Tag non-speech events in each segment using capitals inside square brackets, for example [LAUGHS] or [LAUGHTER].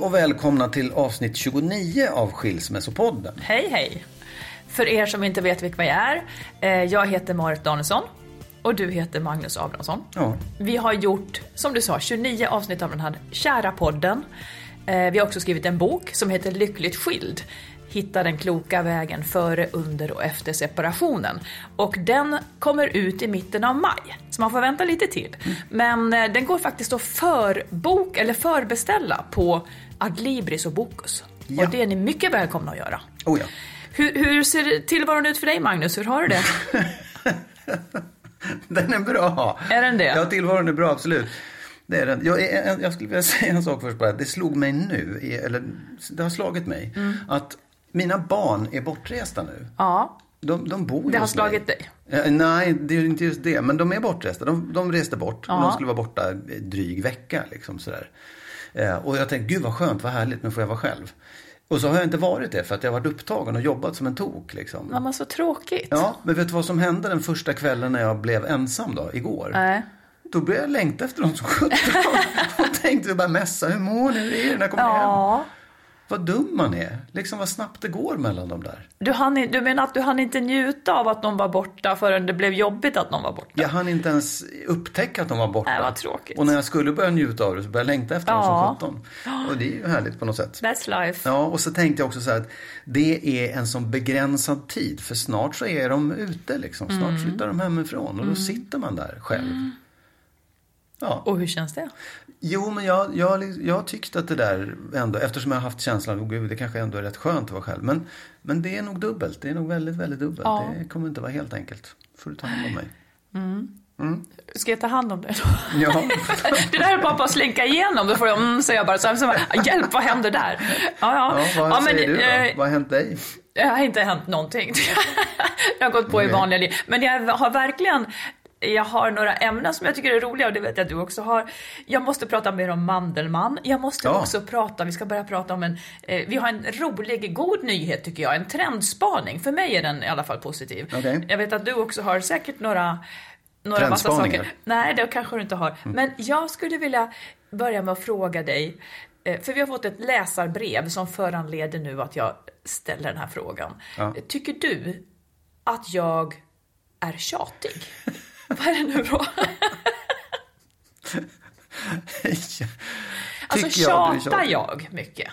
och välkomna till avsnitt 29 av Skilsmässopodden. Hej hej! För er som inte vet vilka vi är, eh, jag heter Marit Danielsson och du heter Magnus Abrahamsson. Ja. Vi har gjort, som du sa, 29 avsnitt av den här kära podden. Eh, Vi har också skrivit en bok som heter Lyckligt skild. Hitta den kloka vägen före, under och efter separationen. Och den kommer ut i mitten av maj, så man får vänta lite till. Men eh, den går faktiskt att förbok, eller förbeställa på Adlibris och Bokus. Ja. Och det är ni mycket välkomna att göra. Oh ja. Hur, hur ser tillvaron ut för dig Magnus? Hur har du det? [LAUGHS] Den är bra. Är den det? Ja, tillvaron är bra, absolut. Det är den. Jag, en- jag skulle vilja [LAUGHS] säga en sak först bara. Det slog mig nu, eller det har slagit mig, Mm. att mina barn är bortresta nu. Ja, De, de bor det har hos mig. slagit dig. Eh, Nej, det är inte just det. Men de är bortresta. De, de reste bort. Ja. De skulle vara borta dryg vecka. Liksom, sådär. Eh, och jag tänkte, gud vad skönt, vad härligt, nu får jag vara själv. Och så har jag inte varit det för att jag varit upptagen och jobbat som en tok. Liksom. Ja, men så tråkigt. Ja, men vet du vad som hände den första kvällen när jag blev ensam då, igår? Nej. Då började jag längta efter dem som [LAUGHS] sjutton. och tänkte bara messa, hur mår ni? Hur är det? När kommer ni hem? Vad dum man är. Liksom vad snabbt det går mellan dem där. Du, hann, du menar att du hann inte njuta av att någon var borta förrän det blev jobbigt att någon var borta? Jag hann inte ens upptäcka att de var borta. Nej, vad tråkigt. Och när jag skulle börja njuta av det så började jag längta efter dem Ja. som sjutton. Och det är ju härligt på något sätt. That's life. Ja, och så tänkte jag också så här att det är en sån begränsad tid. För snart så är de ute liksom. Snart Mm. flyttar de hemifrån och då sitter man där själv. Ja. Och hur känns det? Jo, men jag, jag, jag har tyckt att det där ändå, eftersom jag har haft känslan, oh, gud, det kanske ändå är rätt skönt att vara själv. Men, men det är nog dubbelt. Det är nog väldigt, väldigt dubbelt. Ja. Det kommer inte vara helt enkelt. får du ta hand om mig. Ska jag ta hand om det då? Ja, [LAUGHS] Det där är bara på att slinka igenom. Då får jag mm, säga bara så här, så bara, hjälp vad händer där? Ja, ja. ja vad säger du då? eh, vad har hänt dig? Det har inte hänt någonting. [LAUGHS] jag har gått på i Okej. vanliga liv. Men jag har verkligen jag har några ämnen som jag tycker är roliga och det vet jag att du också har. Jag måste prata mer om Mandelmann. Jag måste Ja. också prata, vi ska börja prata om en, eh, vi har en rolig, god nyhet tycker jag. En trendspaning. För mig är den i alla fall positiv. Okej. Jag vet att du också har säkert några några massa saker. Nej, det kanske du inte har. Men jag skulle vilja börja med att fråga dig, eh, för vi har fått ett läsarbrev som föranleder nu att jag ställer den här frågan. Ja. Tycker du att jag är tjatig? [LAUGHS] Vad är det nu då? [LAUGHS] Alltså Tycker jag tjatar jag mycket?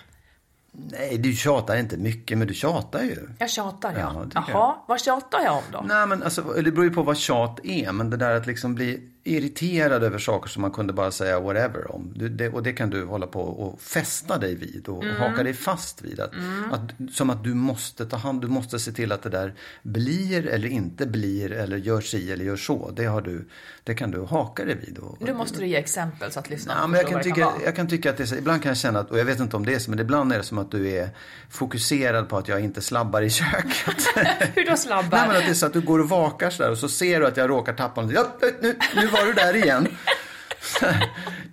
Nej, du tjatar inte mycket, men du tjatar ju. Jag tjatar Ja, ja. Jaha, vad tjatar jag om då? Nej, men alltså, det beror ju på vad tjat är. Men det där att liksom bli irriterad över saker som man kunde bara säga whatever om. Du, det, och det kan du hålla på och fästa dig vid och, Mm. och haka dig fast vid. Att, att, som att du måste ta hand, du måste se till att det där blir eller inte blir eller gör si eller gör så. Det, har du, det kan du haka dig vid. Och, Nu måste du ge exempel så att lyssnarna Ja, men jag, kan tycka, jag kan tycka att det är ibland kan jag känna att, och jag vet inte om det är så, men ibland är det som att du är fokuserad på att jag inte slabbar i köket. [LAUGHS] Hur då slabbar? Nej men att det är så att du går och vakar sådär och så ser du att jag råkar tappa något. Ja, nu, nu var du där igen.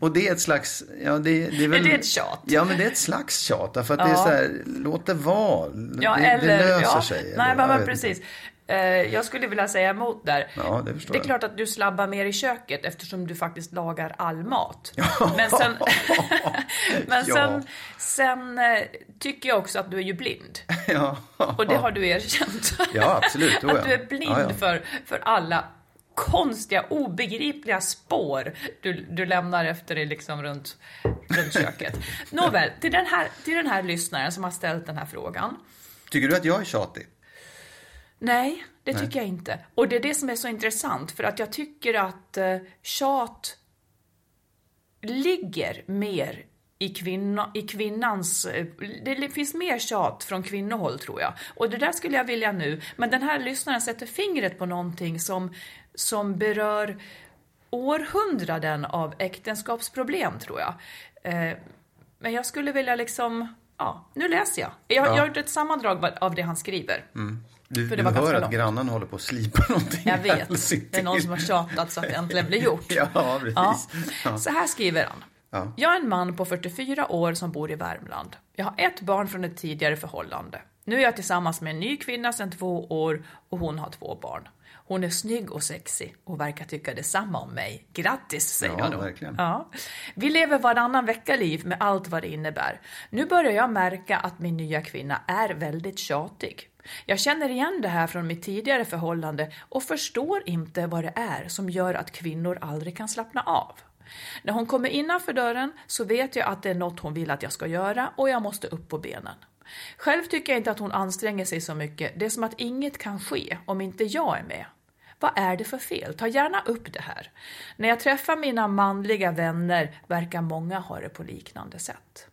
och det är ett slags, ja det, det är väl. Är det ett tjat? Ja men det är ett slags tjat. Därför att det är Ja. så här, låt det vara. Ja, det, eller, det löser ja. sig. Nej, eller, men, jag men precis. Eh, jag skulle vilja säga emot där. Ja, det det är jag. klart att du slabbar mer i köket eftersom du faktiskt lagar all mat. Men sen, [LAUGHS] men Ja. sen, sen eh, tycker jag också att du är ju blind. Ja. Och det har du erkänt. Ja, absolut. Att ja. du är blind Ja, ja. För, för alla konstiga, obegripliga spår du, du lämnar efter dig liksom runt, runt köket. [LAUGHS] Nåväl, till den, här, till den här lyssnaren som har ställt den här frågan. Tycker du att jag är tjatig? Nej, det tycker jag inte. Och det är det som är så intressant, för att jag tycker att eh, tjat ligger mer i, kvinna, i kvinnans... eh, Det finns mer tjat från kvinnohåll, tror jag. Och det där skulle jag vilja nu, men den här lyssnaren sätter fingret på någonting som, som berör århundraden av äktenskapsproblem, tror jag. Eh, Men jag skulle vilja liksom... Ja, nu läser jag. Jag, jag har gjort ett sammandrag av det han skriver. Du, För det du var hör att långt. grannen håller på att slipa någonting. Jag vet. Det är någon som har tjatat så att det äntligen blir gjort. [LAUGHS] Ja, precis. Ja. Så här skriver han. Ja. Jag är en man på 44 år som bor i Värmland. Jag har ett barn från ett tidigare förhållande. Nu är jag tillsammans med en ny kvinna sedan två år och hon har två barn. Hon är snygg och sexig och verkar tycka detsamma om mig. Grattis, säger Ja, jag då. verkligen. Ja. Vi lever varannan vecka-liv med allt vad det innebär. Nu börjar jag märka att min nya kvinna är väldigt tjatig. Jag känner igen det här från mitt tidigare förhållande och förstår inte vad det är som gör att kvinnor aldrig kan slappna av. När hon kommer innanför dörren så vet jag att det är något hon vill att jag ska göra och jag måste upp på benen. Själv tycker jag inte att hon anstränger sig så mycket. Det är som att inget kan ske om inte jag är med. Vad är det för fel? Ta gärna upp det här. När jag träffar mina manliga vänner verkar många ha det på liknande sätt.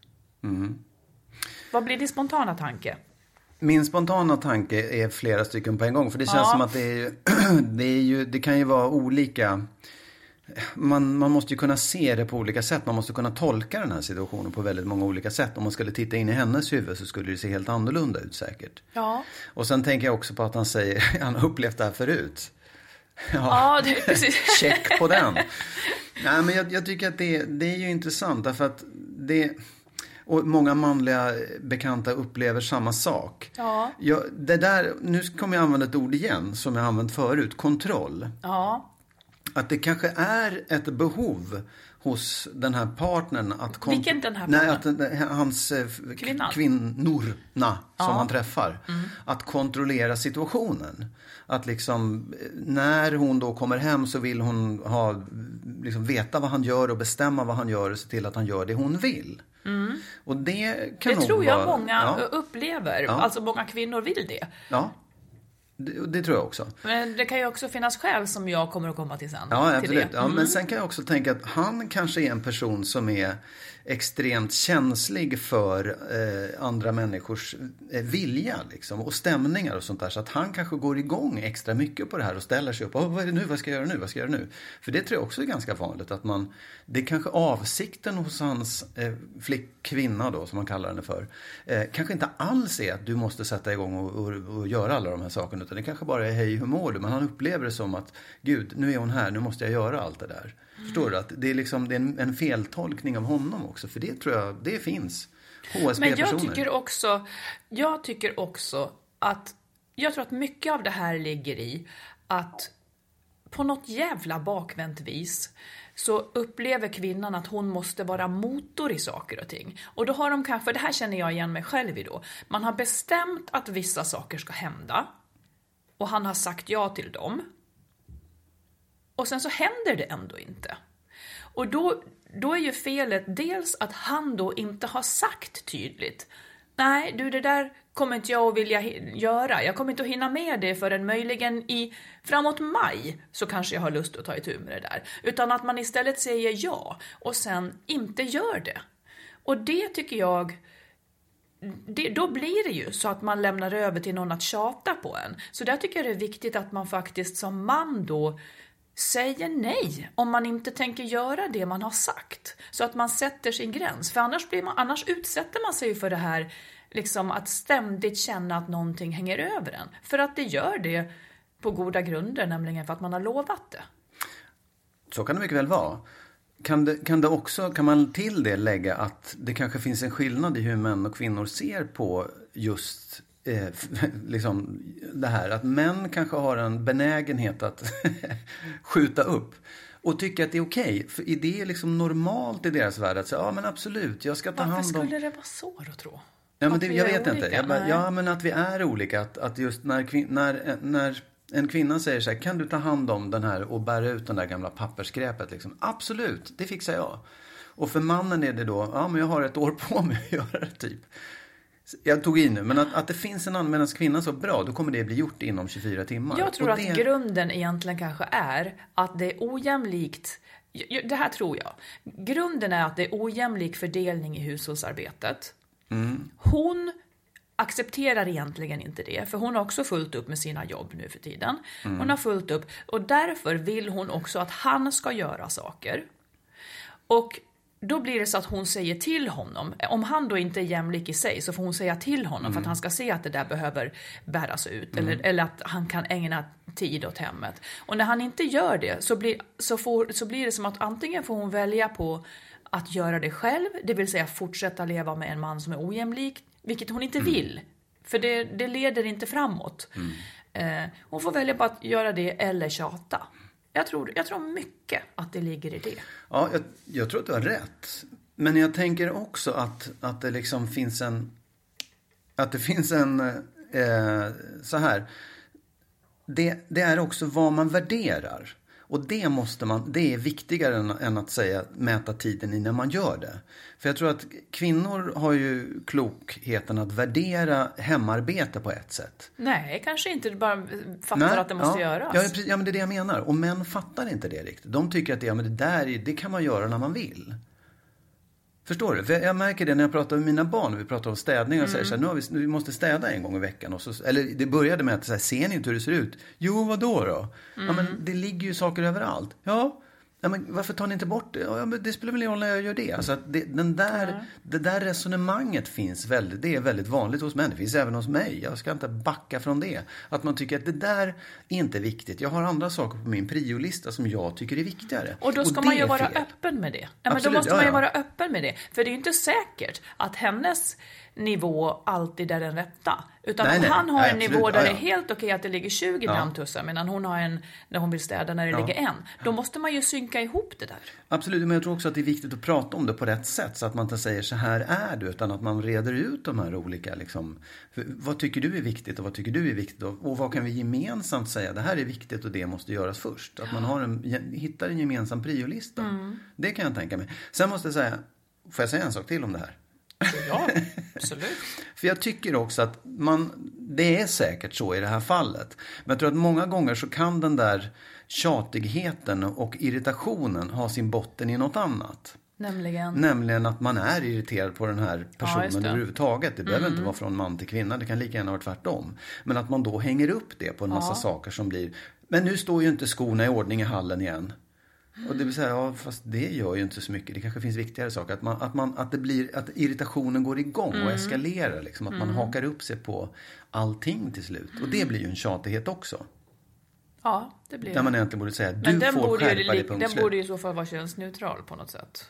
Vad blir din spontana tanke? Min spontana tanke är flera stycken på en gång. För det känns Ja. som att det är, [CLEARS THROAT] det är ju, det kan ju vara olika. Man, man måste ju kunna se det på olika sätt. Man måste kunna tolka den här situationen på väldigt många olika sätt. Om man skulle titta in i hennes huvud så skulle det se helt annorlunda ut säkert. Ja. Och sen tänker jag också på att han säger, [LAUGHS] han har upplevt det här förut. Ja, det är precis. [LAUGHS] Check på den. Nej, men jag, jag tycker att det, det är ju intressant därför att det... Och många manliga bekanta upplever samma sak. Ja. Jag, det där, nu kommer jag använda ett ord igen som jag använt förut, kontroll. Ja. Att det kanske är ett behov hos den här partnern att... kont- Vilken den här Nej, partnern? att den- hans eh, Kvinnan? kvinnorna som han träffar. Mm. Att kontrollera situationen. Att liksom, eh, när hon då kommer hem så vill hon ha, liksom veta vad han gör och bestämma vad han gör och se till att han gör det hon vill. Och det kan Mm. Det tror jag vara, många Ja, upplever. Ja. Alltså många kvinnor vill det. ja det, det tror jag också. Men det kan ju också finnas skäl som jag kommer att komma till sen. Ja, till absolut. det. Ja, Mm. men sen kan jag också tänka att han kanske är en person som är extremt känslig för eh, andra människors eh, vilja liksom, och stämningar och sånt där. Så att han kanske går igång extra mycket på det här och ställer sig upp. Oh, vad är det nu? Vad ska jag göra nu? Vad ska jag göra nu? För det tror jag också är ganska vanligt. att man, Det är kanske avsikten hos hans eh, flick, kvinna då, som man kallar henne för. Eh, kanske inte alls är att du måste sätta igång och, och, och göra alla de här sakerna. Utan det kanske bara är hej, hur mår du? Men han upplever det som att gud, nu är hon här, nu måste jag göra allt det där. Förstår du? Att det är, liksom, det är en, en feltolkning av honom också. För det tror jag, det finns. Men jag tycker också, jag tycker också att, jag tror att mycket av det här ligger i att på något jävla bakvänt vis så upplever kvinnan att hon måste vara motor i saker och ting. Och då har de kanske, det här känner jag igen mig själv i då, man har bestämt att vissa saker ska hända och han har sagt ja till dem. Och sen så händer det ändå inte. Och då, då är ju felet dels att han då inte har sagt tydligt nej du det där kommer inte jag att vilja göra. Jag kommer inte att hinna med det förrän möjligen i framåt maj så kanske jag har lust att ta itu med det där. Utan att man istället säger ja och sen inte gör det. Och det tycker jag det, då blir det ju så att man lämnar över till någon att tjata på en. Så där tycker jag det är viktigt att man faktiskt som man då säger nej om man inte tänker göra det man har sagt. Så att man sätter sin gräns. För annars, blir man, annars utsätter man sig ju för det här liksom att ständigt känna att någonting hänger över en. För att det gör det på goda grunder, nämligen för att man har lovat det. Så kan det mycket väl vara. Kan, det, kan, det också, kan man till det lägga att det kanske finns en skillnad i hur män och kvinnor ser på just eh, [LAUGHS] liksom det här. Att män kanske har en benägenhet att [LAUGHS] skjuta upp. Och tycka att det är okej. För det är liksom normalt i deras värld att säga, ja men absolut, jag ska ta Varför hand om... skulle det vara så då tro? Ja, men det, jag vet inte. olika? Jag bara, ja, men att vi är olika. Att, att just när, kvin- när, när en kvinna säger så här, kan du ta hand om den här och bära ut den där gamla pappersskräpet? Liksom. Absolut, det fixar jag. Och för mannen är det då, ja men jag har ett år på mig att [LAUGHS] göra det typ. Jag tog i nu, men att, att det finns en annan, medan kvinnan så bra, då kommer det bli gjort inom 24 timmar. Jag tror Och att det, grunden egentligen kanske är att det är ojämlikt. Det här tror jag. Grunden är att det är ojämlik fördelning i hushållsarbetet. Hon accepterar egentligen inte det, för hon har också fullt upp med sina jobb nu för tiden. Hon har fullt upp och därför vill hon också att han ska göra saker. Och då blir det så att hon säger till honom, om han då inte är jämlik i sig så får hon säga till honom för att han ska se att det där behöver bäras ut eller, eller att han kan ägna tid åt hemmet. Och när han inte gör det så blir, så, får, så blir det som att antingen får hon välja på att göra det själv, det vill säga fortsätta leva med en man som är ojämlik, vilket hon inte vill. För det, det leder inte framåt. Eh, hon får välja på att göra det eller tjata. Jag tror, jag tror mycket att det ligger i det. Ja, jag, jag tror att du har rätt. Men jag tänker också att, att det liksom finns en... Att det finns en... Eh, så här. Det, det är också vad man värderar. Och det måste man, det är viktigare än, än att säga mäta tiden i när man gör det. För jag tror att kvinnor har ju klokheten att värdera hemarbete på ett sätt. Nej, kanske inte. Bara fattar att det måste ja, göras. Ja, precis, ja, men det är det jag menar. Och män fattar inte det riktigt. De tycker att det, ja, men det där är, det kan man göra när man vill. Förstår du? För jag märker det när jag pratar med mina barn. Vi pratar om städning och säger så här, nu har vi, vi måste städa en gång i veckan. Och så, eller det började med att så här, ser ni inte hur det ser ut? Jo, vad då då? Ja, men det ligger ju saker överallt. Ja, Ja, men varför tar ni inte bort det? Ja, men det spelar väl ingen roll när jag gör det. Alltså det, den där, det där resonemanget finns väldigt, det är väldigt vanligt hos män. Det finns även hos mig. Jag ska inte backa från det. Att man tycker att det där är inte viktigt. Jag har andra saker på min priolista som jag tycker är viktigare. Och då ska det man ju vara fel. öppen med det. Ja, men då Absolut, måste ja, man ju ja. vara öppen med det. För det är ju inte säkert att hennes nivå alltid är den rätta. Utan Nej, nej. han har Nej, en absolut, nivå där ja, det ja. är helt okej att det ligger 20 dammtussar medan hon har en där hon vill städa när det ligger en. Då måste man ju synka ihop det där. Absolut, men jag tror också att det är viktigt att prata om det på rätt sätt. Så att man inte säger så här är du, utan att man reder ut de här olika. Liksom, vad tycker du är viktigt och vad tycker du är viktigt? Och, och vad kan vi gemensamt säga, det här är viktigt och det måste göras först. Att man har en, hittar en gemensam priolista. Mm. Det kan jag tänka mig. Sen måste jag säga, får jag säga en sak till om det här? Ja, [LAUGHS] absolut. För jag tycker också att man, det är säkert så i det här fallet. Men jag tror att många gånger så kan den där tjatigheten och irritationen ha sin botten i något annat. Nämligen. Nämligen att man är irriterad på den här Ja, personen just det. Mm. överhuvudtaget. Det behöver inte vara från man till kvinna, det kan lika gärna vara tvärtom. Men att man då hänger upp det på en massa saker som blir, men nu står ju inte skorna i ordning i hallen igen. Och det vill säga, ja fast det gör ju inte så mycket. Det kanske finns viktigare saker. Att, man, att, man, att, det blir, att irritationen går igång Mm. och eskalerar. Liksom, att man hakar upp sig på allting till slut. Och det blir ju en tjatighet också. Ja, det blir Där man egentligen borde säga, du Men den får borde, skärpa dig, punkt den slut. borde ju i så fall vara könsneutral på något sätt.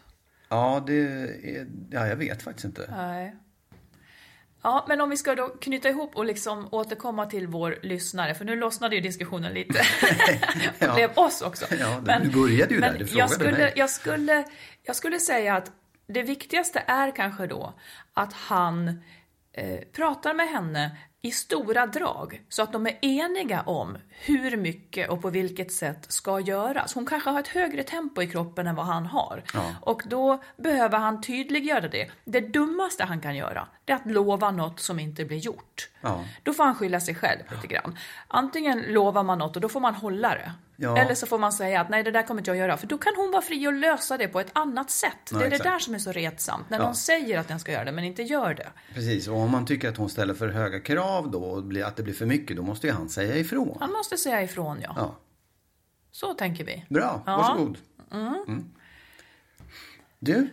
Ja, det är, ja, jag vet faktiskt inte. Nej. Ja, men om vi ska då knyta ihop och liksom återkomma till vår lyssnare, för nu lossnade ju diskussionen lite. [LAUGHS] Ja. blev oss också. Ja, du började ju där, men du frågade jag skulle, mig. Jag skulle, jag skulle säga att det viktigaste är kanske då att han eh, pratar med henne i stora drag så att de är eniga om hur mycket och på vilket sätt ska göras. Hon kanske har ett högre tempo i kroppen än vad han har. Och då behöver han tydliggöra det. Det dummaste han kan göra, det är att lova något som inte blir gjort. Ja. Då får han skylla sig själv lite grann. Antingen lovar man något och då får man hålla det. Ja. Eller så får man säga att nej, det där kommer inte jag göra. För då kan hon vara fri och lösa det på ett annat sätt. Ja, det är exakt. det där som är så retsamt. När Ja. någon säger att den ska göra det, men inte gör det. Precis, och om man tycker att hon ställer för höga krav då och att det blir för mycket, då måste ju han säga ifrån. Han måste säga ifrån, ja. Ja. Så tänker vi. Bra, Ja. varsågod. Mm. Du,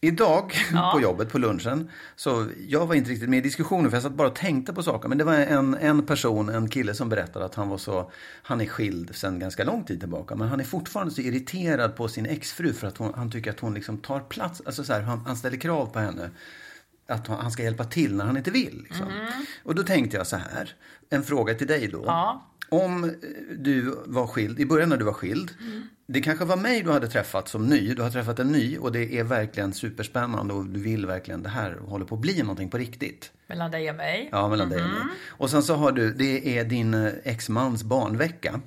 idag på jobbet på lunchen, så jag var inte riktigt med i diskussionen för jag satt bara och tänkte på saker. Men det var en, en person, en kille som berättade att han var så, han är skild sedan ganska lång tid tillbaka. Men han är fortfarande så irriterad på sin exfru för att hon, han tycker att hon liksom tar plats, alltså så här, han, han ställer krav på henne. Att han ska hjälpa till när han inte vill. Liksom. Och då tänkte jag så här, en fråga till dig då. Ja. Om eh, du var skild, i början när du var skild. Det kanske var mig du hade träffat som ny. Du har träffat en ny och det är verkligen superspännande och du vill verkligen det här håller på att bli någonting på riktigt. Mellan dig och mig. Ja, mellan dig och mig. Och sen så har du, det är din eh, exmans barnvecka.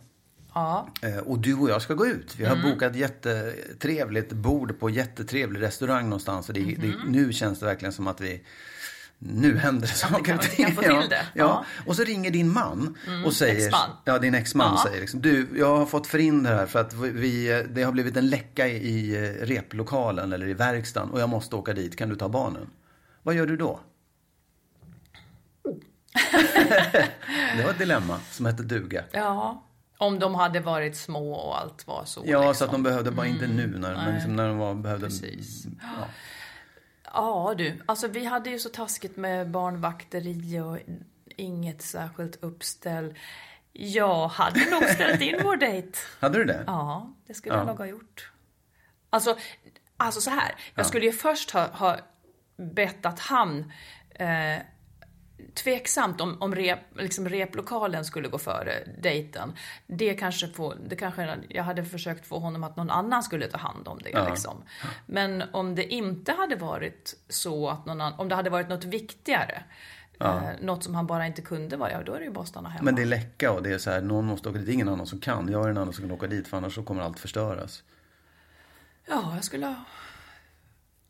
Ja. Eh, Och du och jag ska gå ut. Vi har bokat jättetrevligt bord på jättetrevlig restaurang någonstans. Och det, det, nu känns det verkligen som att vi nu händer det saker och ting. få till Ja, det. Ja. Ja. Och så ringer din man och säger... exman. Ja, din exman Ja. säger liksom, du, jag har fått förhinder här för att vi, det har blivit en läcka i, eh, replokalen eller i verkstaden och jag måste åka dit. Kan du ta barnen? Vad gör du då? [LAUGHS] det var ett dilemma som hette duga. ja. Om de hade varit små och allt var så. Ja, liksom. så att de behövde bara inte nu när, men liksom när de var, behövde... Precis. Ja. Ja du, alltså vi hade ju så taskigt med barnvakteri och inget särskilt uppställ. Jag hade nog ställt in vår dejt. Hade du det? Ja, det skulle Ja. jag nog ha gjort. Alltså, alltså så här, jag skulle ju först ha, ha bett att han eh, tveksamt om, om rep, liksom replokalen skulle gå före dejten. Det kanske, få, det kanske jag hade försökt få honom att någon annan skulle ta hand om det. Ja. Liksom. Men om det inte hade varit så att någon annan, om det hade varit något viktigare, eh, något som han bara inte kunde vara, ja då är det ju bara att stanna hemma. Men det är läcka och det är så här, någon måste åka dit. Ingen annan som kan. Jag är den enda som kan åka dit för annars så kommer allt förstöras. Ja, jag skulle.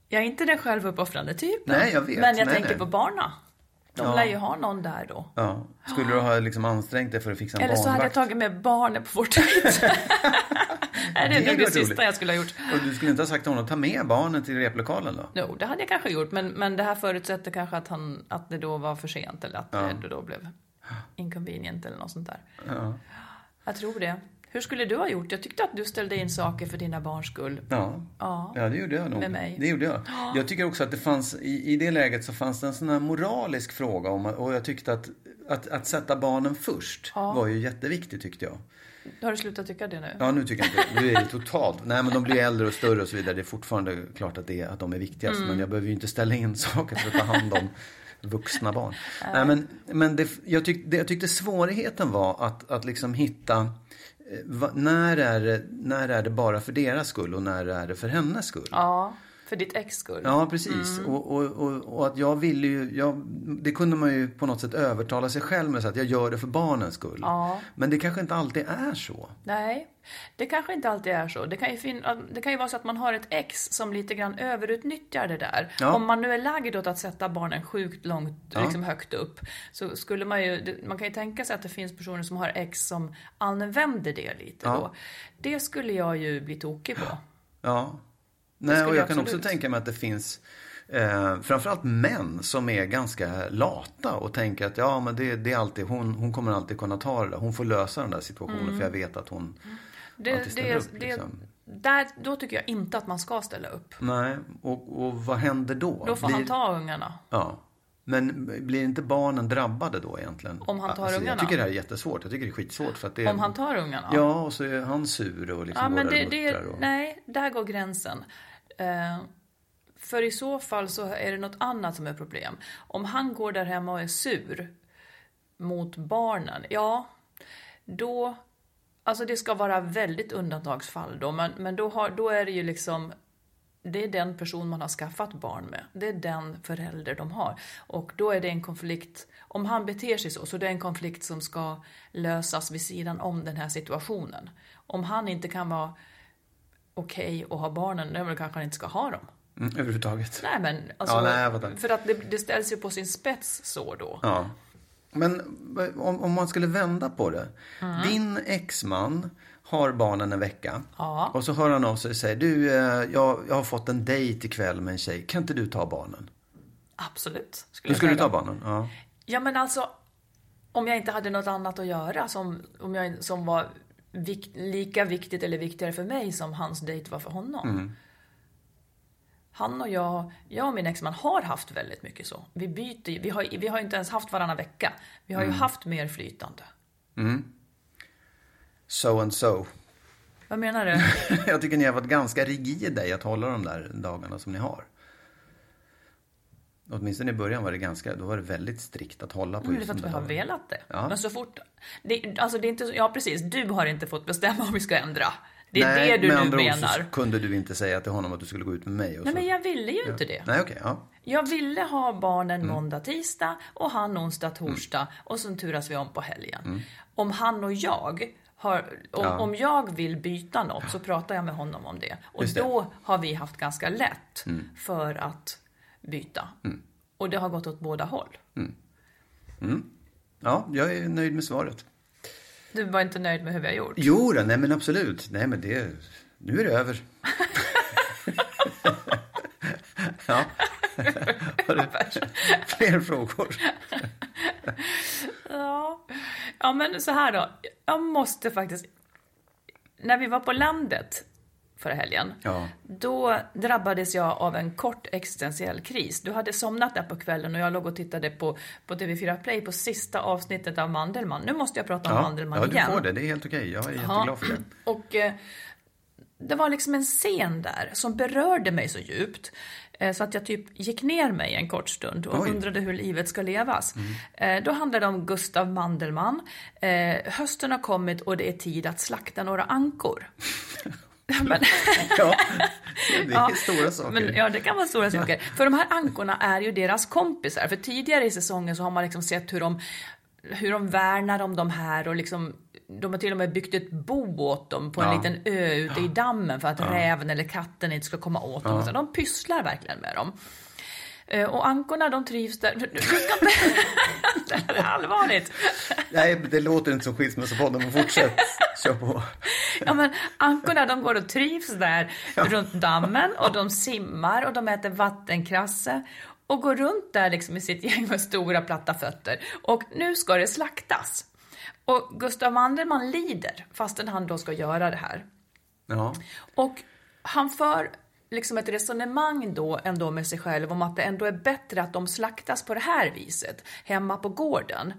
Jag är inte den självuppoffrande typen. Nej, jag vet. Men jag Nej, tänker nej. på barna. De Ja. lär ju ha någon där då. Ja. Skulle du ha liksom ansträngt dig för att fixa en Eller så hade jag barnvakt? tagit med barnen på vår dejt. [LAUGHS] Nej, det är Det nog det var sista roligt. jag skulle ha gjort. Och du skulle inte ha sagt till honom att ta med barnen till replokalen då? Jo, det hade jag kanske gjort. Men, men det här förutsätter kanske att, han, att det då var för sent. Eller att det då blev inconvenient eller något sånt där. Ja. Jag tror det. Hur skulle du ha gjort? Jag tyckte att du ställde in saker för dina barns skull. Ja. Ja. ja, det gjorde jag nog. Med mig. Det gjorde jag. Jag tycker också att det fanns, i, i det läget så fanns det en sån här moralisk fråga om, och jag tyckte att, att, att sätta barnen först var ju jätteviktigt tyckte jag. Har du slutat tycka det nu? Ja, nu tycker jag inte Nu är det totalt. Nej, men de blir äldre och större och så vidare. Det är fortfarande klart att, det är, att de är viktigast. Mm. Men jag behöver ju inte ställa in saker för att ta hand om vuxna barn. Nej, men, men det, jag, tyck, det, jag tyckte svårigheten var att, att liksom hitta Eh, va, när, är det, när är det bara för deras skull och när är det för hennes skull? Ja, för ditt ex skull. Ja, precis. Mm. Och, och, och, och att jag ville ju, jag, det kunde man ju på något sätt övertala sig själv med så att jag gör det för barnens skull. Ja. Men det kanske inte alltid är så. Nej, det kanske inte alltid är så. Det kan, ju fin- det kan ju vara så att man har ett ex som lite grann överutnyttjar det där. Ja. Om man nu är lagd åt att sätta barnen sjukt långt, Ja. liksom högt upp, så skulle man ju, man kan ju tänka sig att det finns personer som har ex som använder det lite då. Det skulle jag ju bli tokig på. Ja. Nej, och jag kan också tänka mig att det finns eh, framförallt män som är ganska lata och tänker att ja, men det, det är alltid, hon, hon kommer alltid kunna ta det där. Hon får lösa den där situationen för jag vet att hon Mm. Det, alltid ställer det, upp. det, Liksom. där, då tycker jag inte att man ska ställa upp. Nej, och, och vad händer då? Då får Blir- han ta ungarna. Ja. Men blir inte barnen drabbade då egentligen? Om han tar alltså, ungarna? Jag tycker det här är jättesvårt. Jag tycker det är skitsvårt. För att det, Om han tar ungarna? Ja, och så är han sur och liksom Ja, men det, det, och... nej, där går gränsen. Eh, för i så fall så är det något annat som är problem. Om han går där hemma och är sur mot barnen, ja, då... Alltså det ska vara väldigt undantagsfall då, men, men då, har, då är det ju liksom... det är den person man har skaffat barn med. Det är den förälder de har. Och då är det en konflikt, om han beter sig så, så det är en konflikt som ska lösas vid sidan om den här situationen. Om han inte kan vara okej okay att ha barnen, då kanske han inte ska ha dem. Mm, överhuvudtaget. Nej men, alltså, Ja, nej, för att det, det ställs ju på sin spets så då. Ja. Men om, om man skulle vända på det. Mm. Din exman har barnen en vecka. Ja. Och så hör han av sig och säger, du, eh, jag, jag har fått en dejt ikväll med en tjej. Kan inte du ta barnen? Absolut. Du jag skulle säga. ta barnen? Ja. Ja men alltså, om jag inte hade något annat att göra som, om jag, som var vik, lika viktigt eller viktigare för mig som hans dejt var för honom. Mm. Han och jag, jag och min exman har haft väldigt mycket så. Vi byter, vi har, vi har inte ens haft varannan vecka. Vi har ju haft mer flytande. So and so. Vad menar du? [LAUGHS] jag tycker ni har varit ganska rigida i att hålla de där dagarna som ni har. Åtminstone i början var det ganska, då var det väldigt strikt att hålla på är just för att vi har velat det. Ja. Men så fort... Det, alltså det är inte, ja precis, du har inte fått bestämma om vi ska ändra. Det är Nej, det du med nu andra ord menar. så kunde du inte säga till honom att du skulle gå ut med mig och Nej så. men jag ville ju inte det. Nej, okej, ja. Jag ville ha barnen Mm. måndag, tisdag och han onsdag, torsdag och sen turas vi om på helgen. Mm. Om han och jag har, om, Ja. om jag vill byta något så pratar jag med honom om det. Och det. Mm. då har vi haft ganska lätt för att byta. Och det har gått åt båda håll. Ja, jag är nöjd med svaret. Du var inte nöjd med hur vi har gjort? Jo då, nej men absolut. Nej men det, nu är det över. [LAUGHS] ja. [LAUGHS] Har du fler frågor? Ja. ja, men så här då. Jag måste faktiskt... När vi var på landet förra helgen, Ja. då drabbades jag av en kort existentiell kris. Du hade somnat där på kvällen och jag låg och tittade på, på TV4 Play på sista avsnittet av Mandelmann. Nu måste jag prata om Ja, Mandelmann ja du igen. får det. Det är helt okej. Jag är jätteglad för det. [CLEARS THROAT] Och eh, det var liksom en scen där som berörde mig så djupt. eh, Så att jag typ gick ner mig en kort stund och Oj. Mm. undrade hur livet ska levas. Eh, Då handlade det om Gustav Mandelmann. Eh, Hösten har kommit och det är tid att slakta några ankor. [LAUGHS] [LAUGHS] Men, [LAUGHS] Ja, det är stora saker. men, ja, det kan vara stora saker. För de här ankorna är ju deras kompisar. För tidigare i säsongen så har man liksom sett hur de, hur de värnar om de här och liksom, de har till och med byggt ett bo åt dem på en Ja. liten ö ute i dammen för att räven eller katten inte ska komma åt dem. Så de pysslar verkligen med dem. Eh, Och ankorna de trivs där. Du, du ska inte... [LAUGHS] det här är allvarligt. Nej, det låter inte som Skilsmässopodden, men fortsätt. Kör på. Ja, men ankorna de går och trivs där runt dammen och de simmar och de äter vattenkrasse och går runt där liksom i sitt gäng med stora platta fötter. Och nu ska det slaktas. Och Gustav Mandelmann lider fastän han då ska göra det här. Ja. Och han för liksom ett resonemang då ändå med sig själv om att det ändå är bättre att de slaktas på det här viset, hemma på gården.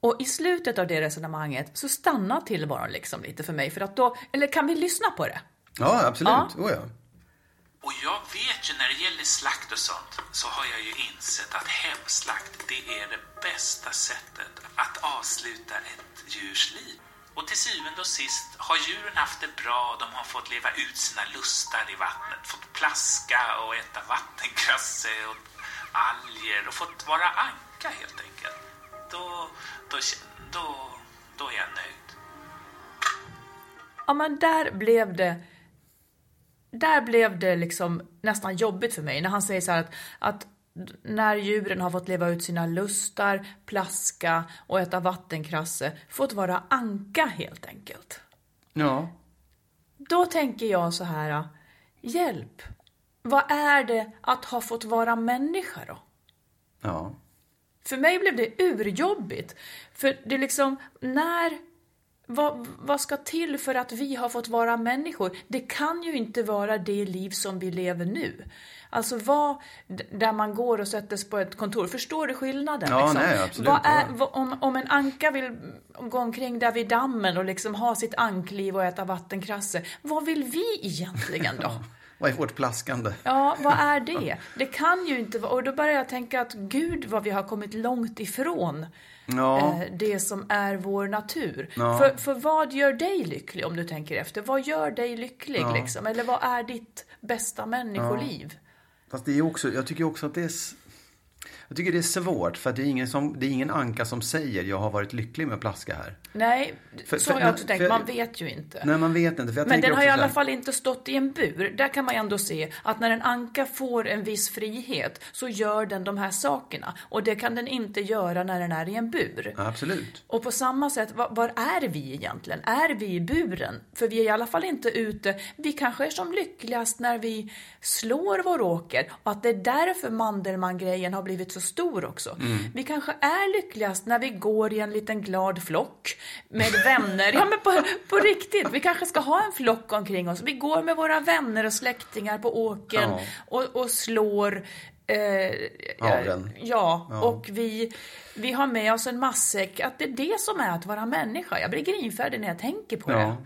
Och i slutet av det resonemanget så stannar tillvaron liksom lite för mig för att då, eller kan vi lyssna på det? Ja, absolut. Ja. Oh, ja. Och jag vet ju när det gäller slakt och sånt så har jag ju insett att hemslakt det är det bästa sättet att avsluta ett djurs liv. Och till syvende och sist har djuren haft det bra, de har fått leva ut sina lustar i vattnet, fått plaska och äta vattenkrasse och alger och fått vara anka helt enkelt. Då, då, då, då är jag nöjd. Ja men där blev det där blev det liksom nästan jobbigt för mig när han säger så här att, att när djuren har fått leva ut sina lustar, plaska och äta vattenkrasse, fått vara anka helt enkelt. Ja. Då tänker jag så här, hjälp, vad är det att ha fått vara människa då? Ja. För mig blev det urjobbigt. För det är liksom, när... Vad, vad ska till för att vi har fått vara människor? Det kan ju inte vara det liv som vi lever nu. Alltså vad, där man går och sätter sig på ett kontor. Förstår du skillnaden? Ja, liksom? nej, absolut, Vad är, vad, om, om en anka vill gå omkring där vid dammen och liksom ha sitt ankliv och äta vattenkrasse. Vad vill vi egentligen då? [LAUGHS] Vad är vårt plaskande? Ja, vad är det? Det kan ju inte vara... Och då börjar jag tänka att gud vad vi har kommit långt ifrån Ja. eh, det som är vår natur. Ja. För, för vad gör dig lycklig om du tänker efter? Vad gör dig lycklig liksom? Eller vad är ditt bästa människoliv? Fast det är också, jag tycker också att det är... Jag tycker det är svårt för det är ingen, som, det är ingen anka som säger jag har varit lycklig med plaska här. Nej, För- så har jag också för- tänkt. Man vet ju inte. Nej, man vet inte. Men den har i alla fall inte stått i en bur. Där kan man ju ändå se att när en anka får en viss frihet så gör den de här sakerna. Och det kan den inte göra när den är i en bur. Absolut. Och på samma sätt, var, var är vi egentligen? Är vi i buren? För vi är i alla fall inte ute. Vi kanske är som lyckligast när vi slår vår åker. Och att det är därför Mandelmann-grejen har blivit så stor också. Vi kanske är lyckligast när vi går i en liten glad flock med vänner. Ja men på, på riktigt, vi kanske ska ha en flock omkring oss. Vi går med våra vänner och släktingar på åkern Ja. och, och slår eh, Haren. Ja, och vi, vi har med oss en matsäck. Att det är det som är att vara människa. Jag blir grinfärdig när jag tänker på det. Ja.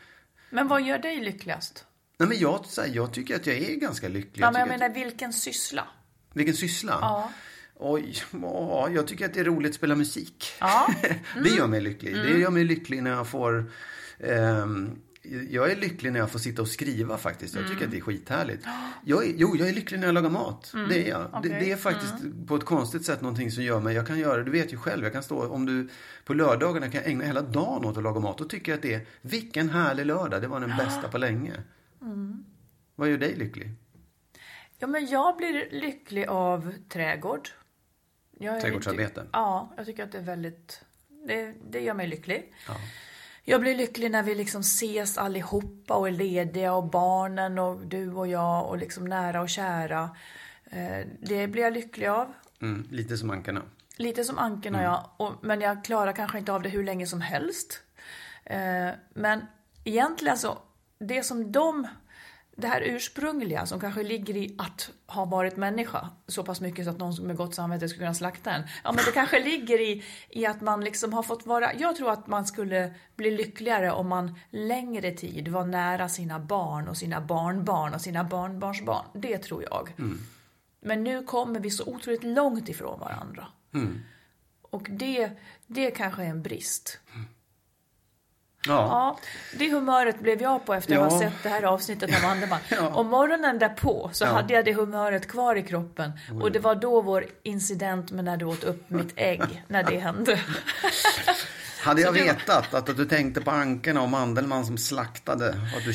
Men vad gör dig lyckligast? Nej, men jag, jag tycker att jag är ganska lycklig. Ja, men jag tycker menar vilken syssla? vilken syssla? Ja. Oj, [LAUGHS] ja, jag tycker att det är roligt att spela musik. Ja. [LAUGHS] det gör mig lycklig. Det gör mig lycklig när jag får... ehm, jag är lycklig när jag får sitta och skriva faktiskt. Jag tycker att det är skithärligt. Jag är, jo, jag är lycklig när jag lagar mat. Det är jag. Det, Okej. det är faktiskt på ett konstigt sätt någonting som gör mig... Jag kan göra, du vet ju själv, jag kan stå... Om du på lördagarna kan jag ägna hela dagen åt att laga mat. Då tycker jag att det är... Vilken härlig lördag. Det var den bästa på länge. [GASPS] Vad gör dig lycklig? Ja, men jag blir lycklig av trädgård. Jag är- Trädgårdsarbete? Ja, jag tycker att det är väldigt... Det, det gör mig lycklig. Jag blir lycklig när vi liksom ses allihopa och är lediga och barnen och du och jag och liksom nära och kära. Eh, Det blir jag lycklig av. Mm, lite som ankarna. Lite som ankorna ja, och, men jag klarar kanske inte av det hur länge som helst. Eh, men egentligen så, det som de, det här ursprungliga som kanske ligger i att ha varit människa så pass mycket så att någon med gott samvete skulle kunna slakta en. Ja men det kanske ligger i, i att man liksom har fått vara, jag tror att man skulle bli lyckligare om man längre tid var nära sina barn och sina barnbarn och sina barnbarnsbarn. Det tror jag. Men nu kommer vi så otroligt långt ifrån varandra. Och det, det kanske är en brist. Ja. Ja, det humöret blev jag på efter att ha Ja. sett det här avsnittet av [LAUGHS] Mandelmann. Ja. Och morgonen därpå så hade jag det humöret kvar i kroppen. Och det var då vår incident med när du åt upp mitt ägg, när det hände. Hade jag vetat att, att du tänkte på ankarna och Mandelmann som slaktade och att du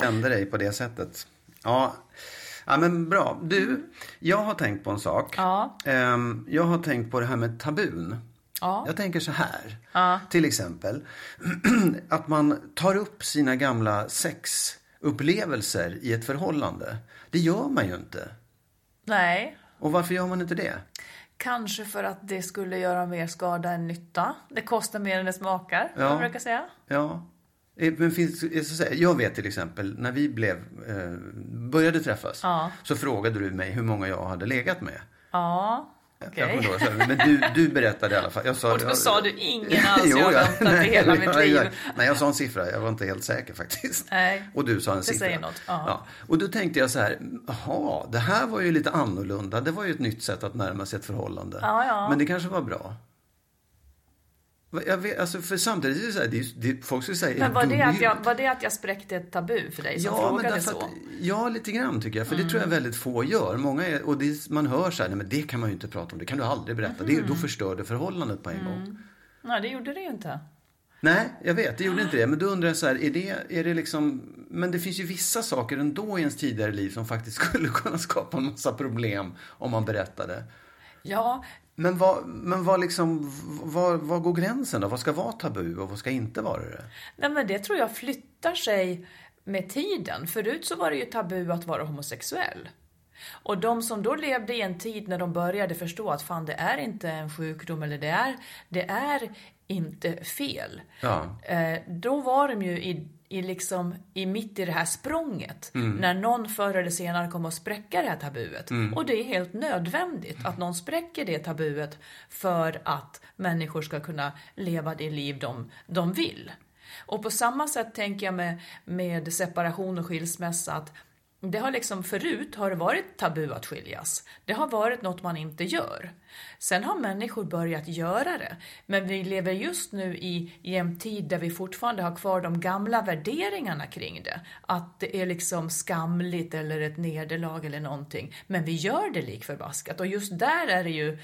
Kände dig på det sättet. Ja, ja men bra. Du, jag har tänkt på en sak. Ja. Ehm, Jag har tänkt på det här med tabun. Ja. Jag tänker så här. Till exempel [CLEARS THROAT] att man tar upp sina gamla sexupplevelser i ett förhållande. Det gör man ju inte. Nej, Och varför gör man inte det? Kanske för att det skulle göra mer skada än nytta. Det kostar mer än det smakar, Ja. man brukar säga. Ja. Eh, Men finns, jag, säga, jag vet till exempel när vi blev, eh, började träffas Ja. så frågade du mig hur många jag hade legat med. Ja, här, Men du, du berättade i alla fall. Jag sa, Och då jag- sa du ingen alls, [LAUGHS] jag har jag- väntat i hela mitt liv. Nej, jag sa en siffra. Jag var inte helt säker faktiskt. Nej. Och du sa en Det siffra. säger något, ja. Och då tänkte jag så här, jaha, det här var ju lite annorlunda. Det var ju ett nytt sätt att närma sig ett förhållande. Ja, ja. Men det kanske var bra. Jag vet, alltså, för samtidigt är det så här, det det, folk skulle säga, Men var du det, att jag, var det att jag spräckte ett tabu för dig som Ja, men frågade därför så? att, ja, lite grann tycker jag. För det tror jag väldigt få gör. Många är, och det, man hör så här, nej men det kan man ju inte prata om. Det kan du aldrig berätta. Det, då förstör det förhållandet på en gång. Nej, det gjorde det ju inte. Nej, jag vet, det gjorde inte det. Men då undrar jag så här, är det, är det liksom... Men det finns ju vissa saker ändå i ens tidigare liv som faktiskt [LAUGHS] skulle kunna skapa en massa problem om man berättade. Ja, Men vad, men vad liksom, vad, vad går gränsen då? Vad ska vara tabu och vad ska inte vara det? nej men det tror jag flyttar sig med tiden. Förut så var det ju tabu att vara homosexuell. Och de som då levde i en tid när de började förstå att fan det är inte en sjukdom eller det är, det är inte fel. Ja. Eh, då var de ju i, i, liksom, i mitt i det här språnget. När någon förr eller senare kommer att spräcka det här tabuet. Och det är helt nödvändigt att någon spräcker det tabuet för att människor ska kunna leva det liv de, de vill. Och på samma sätt tänker jag med, med separation och skilsmässa att det har liksom förut har det varit tabu att skiljas. Det har varit något man inte gör. Sen har människor börjat göra det. Men vi lever just nu i, i en tid där vi fortfarande har kvar de gamla värderingarna kring det. Att det är liksom skamligt eller ett nederlag eller någonting. Men vi gör det lik förbaskat. Och just där är det ju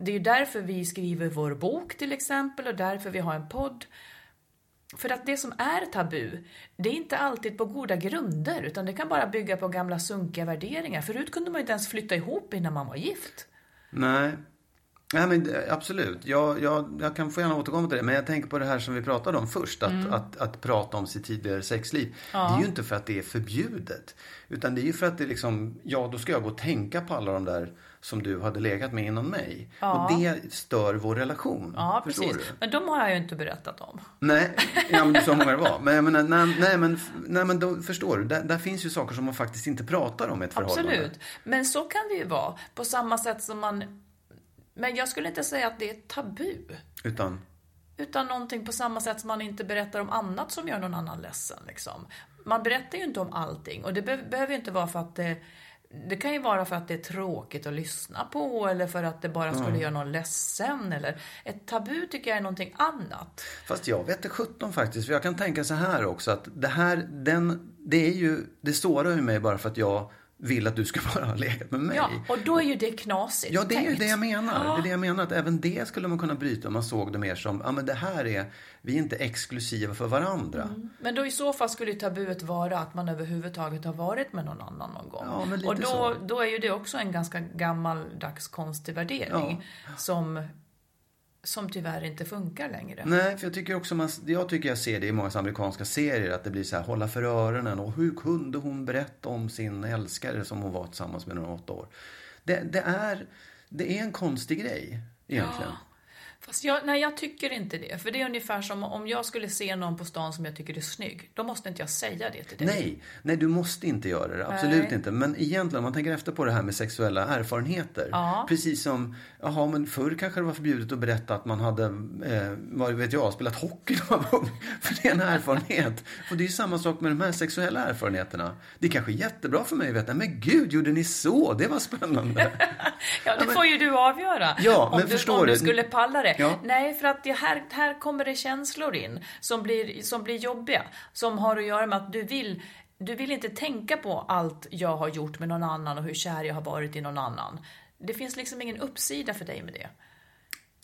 det är ju därför vi skriver vår bok till exempel och därför vi har en podd. För att det som är tabu, det är inte alltid på goda grunder, utan det kan bara bygga på gamla sunkiga värderingar. Förut kunde man ju inte ens flytta ihop innan man var gift. Nej. Nej men det- absolut. Jag, jag, jag kan få gärna återkomma till det. Men jag tänker på det här som vi pratade om först. Att, Mm. att, att prata om sitt tidigare sexliv. Det är ju inte för att det är förbjudet. Utan det är ju för att det liksom, ja då ska jag gå och tänka på alla de där som du hade legat med innan mig. Och det stör vår relation. Ja, precis. du? Men de har jag ju inte berättat om. Nej, ja, men du sa hur många det var. [LAUGHS] Men menar, nej, nej, men, nej men då förstår du. Där, där finns ju saker som man faktiskt inte pratar om i ett förhållande. Absolut. Men så kan det ju vara. På samma sätt som man... Men jag skulle inte säga att det är tabu. Utan, Utan någonting på samma sätt som man inte berättar om annat som gör någon annan ledsen. Liksom. Man berättar ju inte om allting. Och det be- behöver ju inte vara för att det... Det kan ju vara för att det är tråkigt att lyssna på eller för att det bara skulle göra någon ledsen. Eller ett tabu tycker jag är någonting annat. Fast jag vet inte 17 faktiskt. För jag kan tänka så här också att det här, den, det är ju, det sårar ju mig bara för att jag vill att du ska [LAUGHS] bara ha legat med mig. Ja, och då är ju det knasigt Ja, det är ju det jag menar. Ja. Det är det jag menar. Att även det skulle man kunna bryta om man såg det mer som, ja men det här är, vi är inte exklusiva för varandra. Men då i så fall skulle tabuet vara att man överhuvudtaget har varit med någon annan någon gång. Ja, men lite och då, så. då är ju det också en ganska gammaldags konstig värdering. Som, som tyvärr inte funkar längre. Nej, för jag tycker också man, jag tycker jag ser det i många amerikanska serier att det blir så här hålla för öronen och hur kunde hon berätta om sin älskare som hon var tillsammans med några åtta år. Det, det är, det är en konstig grej egentligen. Fast jag, nej, jag tycker inte det. För det är ungefär som om jag skulle se någon på stan som jag tycker är snygg. Då måste inte jag säga det till dig. Nej, nej du måste inte göra det. Absolut Nej. inte. Men egentligen om man tänker efter på det här med sexuella erfarenheter. Ja. Precis som, jaha men förr kanske det var förbjudet att berätta att man hade, eh, vad vet jag, spelat hockey när man var ung. För det är en erfarenhet. Och det är ju samma sak med de här sexuella erfarenheterna. Det är kanske jättebra för mig att veta, men gud, gjorde ni så? Det var spännande. [LAUGHS] Ja, det får ju du avgöra. Ja, om men du, förstår om du du? skulle palla det. Ja. Nej, för att det här, här kommer det känslor in som blir, som blir jobbiga. Som har att göra med att du vill du vill inte tänka på allt jag har gjort med någon annan och hur kär jag har varit i någon annan. Det finns liksom ingen uppsida för dig med det.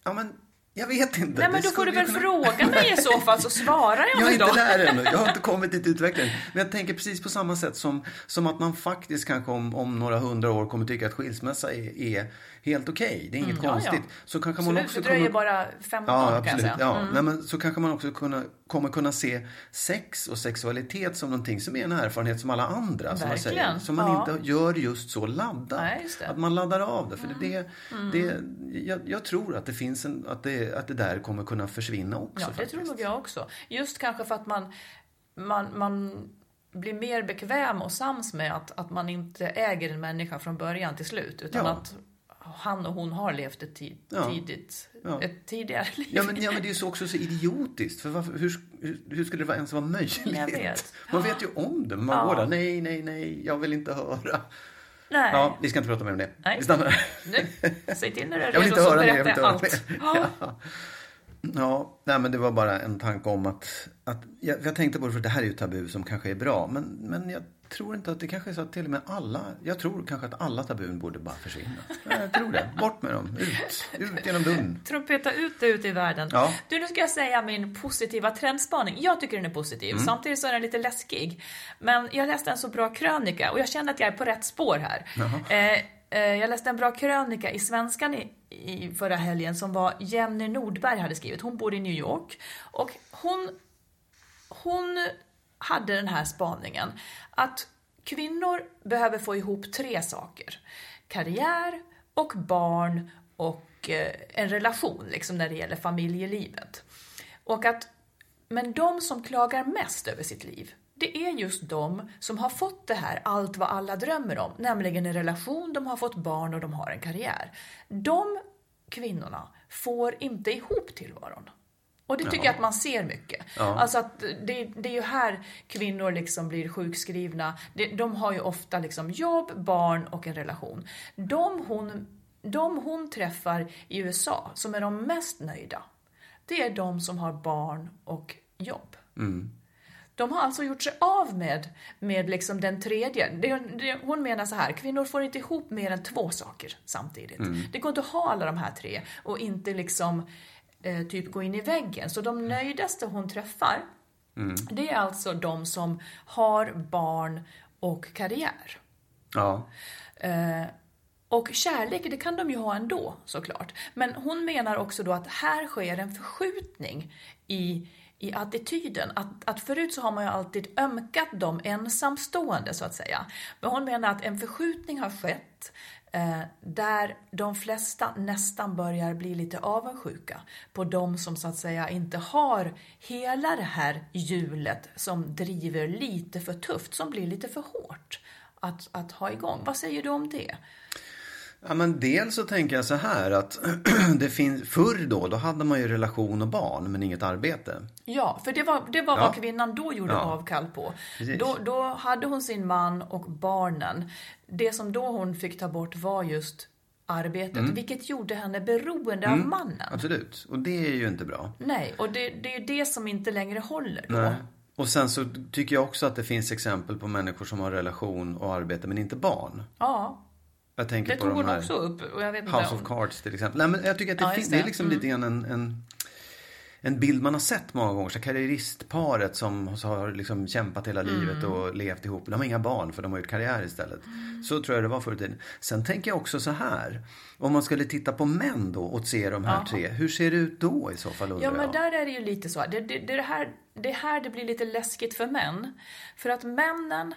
Ja, men Jag vet inte. Nej, men då får du väl ju fråga mig i så fall så svarar jag Jag är inte då. där ännu, jag har inte [LAUGHS] kommit dit i utvecklingen. Men jag tänker precis på samma sätt som, som att man faktiskt kanske om, om några hundra år kommer tycka att skilsmässa är, är helt okej. Det är inget Mm, ja, konstigt. ja. Så kanske man Absolut, också det dröjer kommer... bara 15 Ja, år kan jag absolut. säga. Ja, Mm. nej, men så kanske man också kunna, kommer kunna se sex och sexualitet som någonting som är en erfarenhet som alla andra. Som, man säger, Verkligen, som man ja. inte gör just så laddad. Nej, just det. Att man laddar av det. För det, det, Mm. det, jag, jag tror att det finns en, att det, att det där kommer kunna försvinna också. Ja, det faktiskt. tror nog jag också. Just kanske för att man, man, man blir mer bekväm och sams med att, att man inte äger en människa från början till slut. Utan Ja. att han och hon har levt ett, tid, Ja. tidigt, Ja. ett tidigare liv. Ja men, ja, men det är ju så också så idiotiskt. För varför, hur, hur, skulle det ens vara möjligt? Vet. Man vet ju om det. men Man går där, nej, nej, nej, jag vill inte höra. Nej. Ja, vi ska inte prata mer om det. Nej. Vi stannar. Nu, säg till när du [LAUGHS] är Jag vill redo inte så höra berättar jag allt. höra [LAUGHS] Ja. Ja, nej, men det var bara en tanke om att, att jag, jag tänkte på det för det här är ju tabu som kanske är bra. Men, men jag tror inte att det kanske är så att till och med alla, jag tror kanske att alla tabun borde bara försvinna. Ja, Jag tror det. Bort med dem. Ut, ut genom dörren. Trumpeta ut det ut i världen. Ja. Du, nu ska jag säga min positiva trendspaning. Jag tycker den är positiv. Mm. Samtidigt så är den lite läskig. Men jag läste en så bra krönika och jag känner att jag är på rätt spår här. Eh, eh, jag läste en bra krönika i Svenskan i, i förra helgen som var Jenny Nordberg hade skrivit. Hon bor i New York. Och hon, hon hade den här spaningen att kvinnor behöver få ihop tre saker. Karriär och barn och eh, en relation liksom när det gäller familjelivet. Och att, men de som klagar mest över sitt liv, det är just de som har fått det här, allt vad alla drömmer om, nämligen en relation, de har fått barn och de har en karriär. De kvinnorna får inte ihop tillvaron. Och det tycker jag att man ser mycket. Ja. Alltså att det, det är ju här kvinnor liksom blir sjukskrivna. De, de har ju ofta liksom jobb, barn och en relation. De hon, de hon träffar i USA som är de mest nöjda, det är de som har barn och jobb. De har alltså gjort sig av med, med liksom den tredje. Det, det, hon menar så här, kvinnor får inte ihop mer än två saker samtidigt. Det går inte att ha alla de här tre och inte liksom eh, typ gå in i väggen. Så de nöjdaste hon träffar, det är alltså de som har barn och karriär. Ja. Eh, och kärlek, det kan de ju ha ändå såklart. Men hon menar också då att här sker en förskjutning i, i attityden. Att, att förut så har man ju alltid ömkat de ensamstående så att säga. Men hon menar att en förskjutning har skett eh, där de flesta nästan börjar bli lite avundsjuka på de som så att säga inte har hela det här hjulet som driver lite för tufft, som blir lite för hårt att, att ha igång. Vad säger du om det? Ja, men dels så tänker jag så här att [CLEARS THROAT] det finns, förr då, då hade man ju relation och barn men inget arbete. Ja, för det var, det var Ja. vad kvinnan då gjorde Ja. avkall på. Precis. Då, då hade hon sin man och barnen. Det som då hon fick ta bort var just arbetet, Mm. vilket gjorde henne beroende av mannen. Absolut. Och det är ju inte bra. Nej, och det, det är ju det som inte längre håller då. Nej. Och sen så tycker jag också att det finns exempel på människor som har relation och arbete men inte barn. Ja, Jag tänker det på tog de hon här också upp. Och jag vet inte House om- of Cards till exempel. Nej, men jag tycker att det, Ja, fin- just det är det. liksom Mm. lite grann en, en, en bild man har sett många gånger. Så karriäristparet som har liksom kämpat hela Mm. livet och levt ihop. De har inga barn för de har gjort karriär istället. Så tror jag det var förr i tiden. Sen tänker jag också så här. Om man skulle titta på män då och se de här Jaha. tre. Hur ser det ut då i så fall Ja, men jag? där är det ju lite så. Det, det, det, är det, här, det är här det blir lite läskigt för män. För att männen,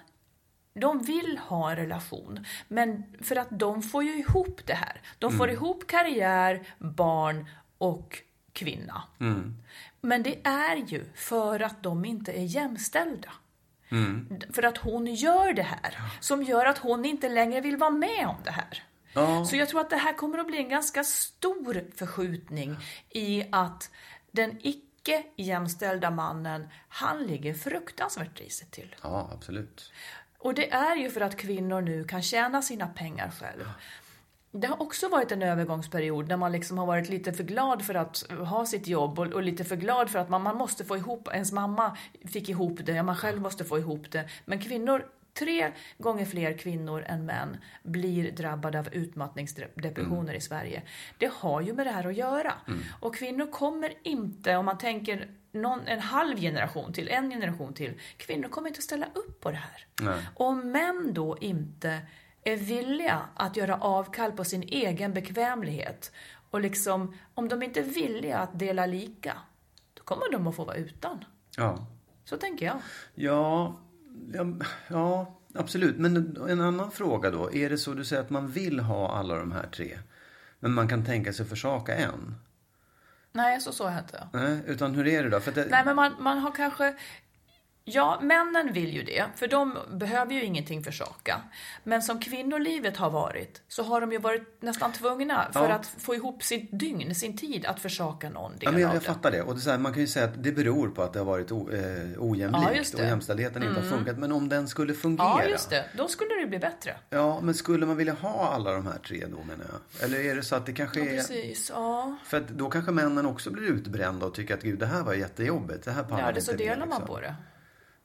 de vill ha en relation. Men för att de får ju ihop det här. De får ihop karriär, barn och kvinna. Men det är ju för att de inte är jämställda. För att hon gör det här, som gör att hon inte längre vill vara med om det här. Ja. Så jag tror att det här kommer att bli en ganska stor förskjutning i att den icke jämställda mannen, han ligger fruktansvärt risigt till. Ja, absolut. Och det är ju för att kvinnor nu kan tjäna sina pengar själv. Det har också varit en övergångsperiod där man liksom har varit lite för glad för att ha sitt jobb och, och lite för glad för att man, man måste få ihop, ens mamma fick ihop det, man själv måste få ihop det. Men kvinnor tre gånger fler kvinnor än män blir drabbade av utmattningsdepressioner Mm. i Sverige. Det har ju med det här att göra. Och kvinnor kommer inte, om man tänker någon, en halv generation till, en generation till, kvinnor kommer inte att ställa upp på det här. Nej. Om män då inte är villiga att göra avkall på sin egen bekvämlighet och liksom, om de inte är villiga att dela lika, då kommer de att få vara utan. Ja. Så tänker jag. Ja, ja, ja, absolut. Men en annan fråga då. Är det så du säger att man vill ha alla de här tre? Men man kan tänka sig försaka en? Nej, så sa jag inte. Nej, utan hur är det då? Det, Nej, men man, man har kanske... Ja, männen vill ju det, för de behöver ju ingenting försaka. Men som kvinnolivet har varit, så har de ju varit nästan tvungna för Ja. att få ihop sitt dygn, sin tid, att försaka någon del Ja, men jag, av jag det. fattar det. Och det här, man kan ju säga att det beror på att det har varit o, eh, Ja, ojämlikt det. och jämställdheten inte har funkat. Men om den skulle fungera? Ja, just det. Då skulle det bli bättre. Ja, men skulle man vilja ha alla de här tre då menar jag? Eller är det så att det kanske Ja, är... precis. Ja. För att då kanske männen också blir utbrända och tycker att gud det här var jättejobbigt. Det här pallar Ja, det så delar man liksom. på det.